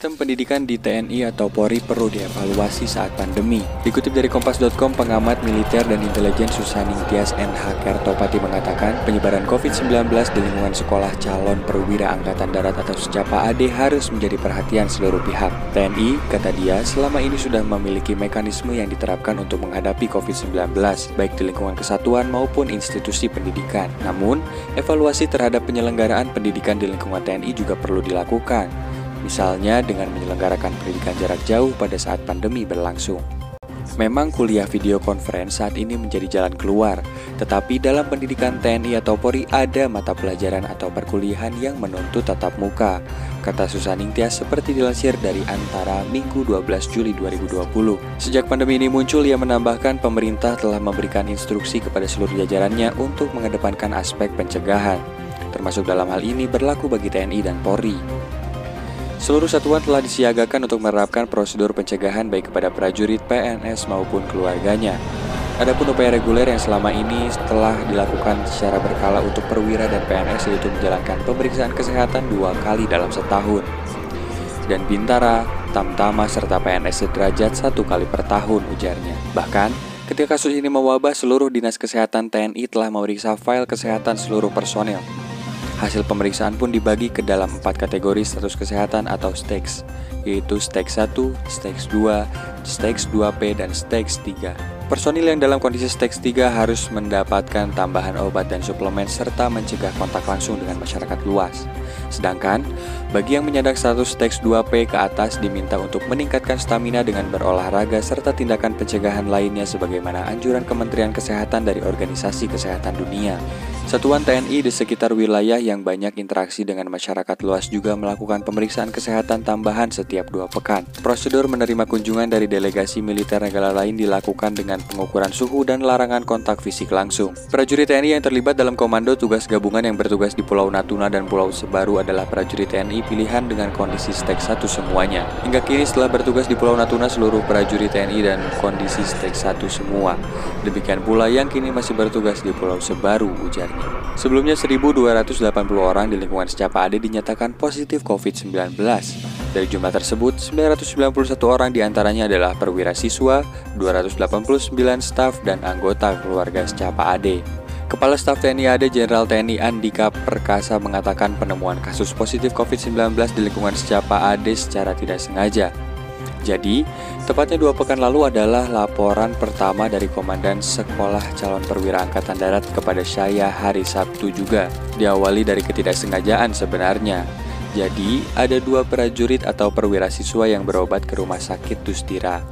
Sistem pendidikan di TNI atau Polri perlu dievaluasi saat pandemi. Dikutip dari Kompas.com, pengamat militer dan intelijen Susaning Tias NH Kertopati mengatakan penyebaran COVID-19 di lingkungan sekolah calon perwira Angkatan Darat atau secapa AD harus menjadi perhatian seluruh pihak. TNI, kata dia, selama ini sudah memiliki mekanisme yang diterapkan untuk menghadapi COVID-19, baik di lingkungan kesatuan maupun institusi pendidikan. Namun, evaluasi terhadap penyelenggaraan pendidikan di lingkungan TNI juga perlu dilakukan misalnya dengan menyelenggarakan pendidikan jarak jauh pada saat pandemi berlangsung. Memang kuliah video conference saat ini menjadi jalan keluar, tetapi dalam pendidikan TNI atau Polri ada mata pelajaran atau perkuliahan yang menuntut tatap muka, kata Susaning Tias seperti dilansir dari Antara Minggu 12 Juli 2020. Sejak pandemi ini muncul, ia menambahkan pemerintah telah memberikan instruksi kepada seluruh jajarannya untuk mengedepankan aspek pencegahan, termasuk dalam hal ini berlaku bagi TNI dan Polri. Seluruh satuan telah disiagakan untuk menerapkan prosedur pencegahan baik kepada prajurit, PNS maupun keluarganya. Adapun upaya reguler yang selama ini telah dilakukan secara berkala untuk perwira dan PNS yaitu menjalankan pemeriksaan kesehatan dua kali dalam setahun. Dan Bintara, Tamtama, serta PNS sederajat satu kali per tahun ujarnya. Bahkan, ketika kasus ini mewabah, seluruh dinas kesehatan TNI telah memeriksa file kesehatan seluruh personel Hasil pemeriksaan pun dibagi ke dalam empat kategori status kesehatan atau stakes, yaitu stakes 1, stakes 2, stakes 2P, dan stakes 3. Personil yang dalam kondisi stage 3 harus mendapatkan tambahan obat dan suplemen serta mencegah kontak langsung dengan masyarakat luas. Sedangkan, bagi yang menyandang status stage 2P ke atas diminta untuk meningkatkan stamina dengan berolahraga serta tindakan pencegahan lainnya sebagaimana anjuran Kementerian Kesehatan dari Organisasi Kesehatan Dunia. Satuan TNI di sekitar wilayah yang banyak interaksi dengan masyarakat luas juga melakukan pemeriksaan kesehatan tambahan setiap dua pekan. Prosedur menerima kunjungan dari delegasi militer negara lain dilakukan dengan pengukuran suhu dan larangan kontak fisik langsung. Prajurit TNI yang terlibat dalam komando tugas gabungan yang bertugas di Pulau Natuna dan Pulau Sebaru adalah prajurit TNI pilihan dengan kondisi stek 1 semuanya. Hingga kini setelah bertugas di Pulau Natuna seluruh prajurit TNI dan kondisi stek 1 semua. Demikian pula yang kini masih bertugas di Pulau Sebaru ujarnya. Sebelumnya 1280 orang di lingkungan Secapa Ade dinyatakan positif COVID-19. Dari jumlah tersebut, 991 orang di antaranya adalah perwira siswa, 289 staf, dan anggota keluarga secapa AD. Kepala Staf TNI AD Jenderal TNI Andika Perkasa mengatakan penemuan kasus positif COVID-19 di lingkungan secapa AD secara tidak sengaja. Jadi, tepatnya dua pekan lalu adalah laporan pertama dari Komandan Sekolah Calon Perwira Angkatan Darat kepada saya hari Sabtu juga. Diawali dari ketidaksengajaan sebenarnya. Jadi, ada dua prajurit atau perwira siswa yang berobat ke rumah sakit Dustira.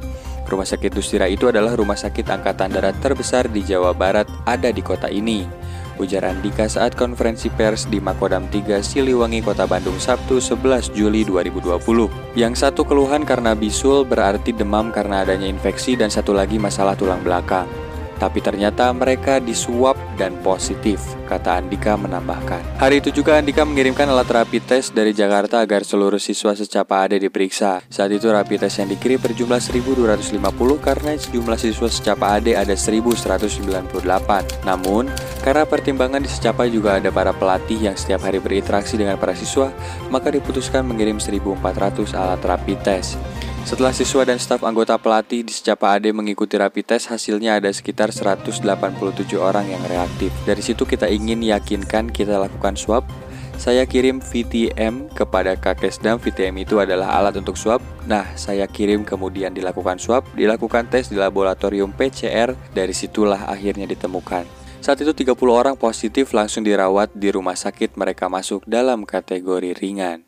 Rumah sakit Dustira itu adalah rumah sakit angkatan darat terbesar di Jawa Barat ada di kota ini. Ujar Andika saat konferensi pers di Makodam 3 Siliwangi, Kota Bandung Sabtu 11 Juli 2020. Yang satu keluhan karena bisul berarti demam karena adanya infeksi dan satu lagi masalah tulang belakang. Tapi ternyata mereka disuap dan positif, kata Andika menambahkan. Hari itu juga Andika mengirimkan alat rapid test dari Jakarta agar seluruh siswa secapa ada diperiksa. Saat itu rapid test yang dikirim berjumlah 1250 karena sejumlah siswa secapa AD ada 1198. Namun, karena pertimbangan di secapa juga ada para pelatih yang setiap hari berinteraksi dengan para siswa, maka diputuskan mengirim 1400 alat rapid test. Setelah siswa dan staf anggota pelatih di Secapa AD mengikuti rapid test, hasilnya ada sekitar 187 orang yang reaktif. Dari situ kita ingin yakinkan kita lakukan swab. Saya kirim VTM kepada Kakesdam. VTM itu adalah alat untuk swab. Nah, saya kirim kemudian dilakukan swab, dilakukan tes di laboratorium PCR. Dari situlah akhirnya ditemukan. Saat itu 30 orang positif langsung dirawat di rumah sakit mereka masuk dalam kategori ringan.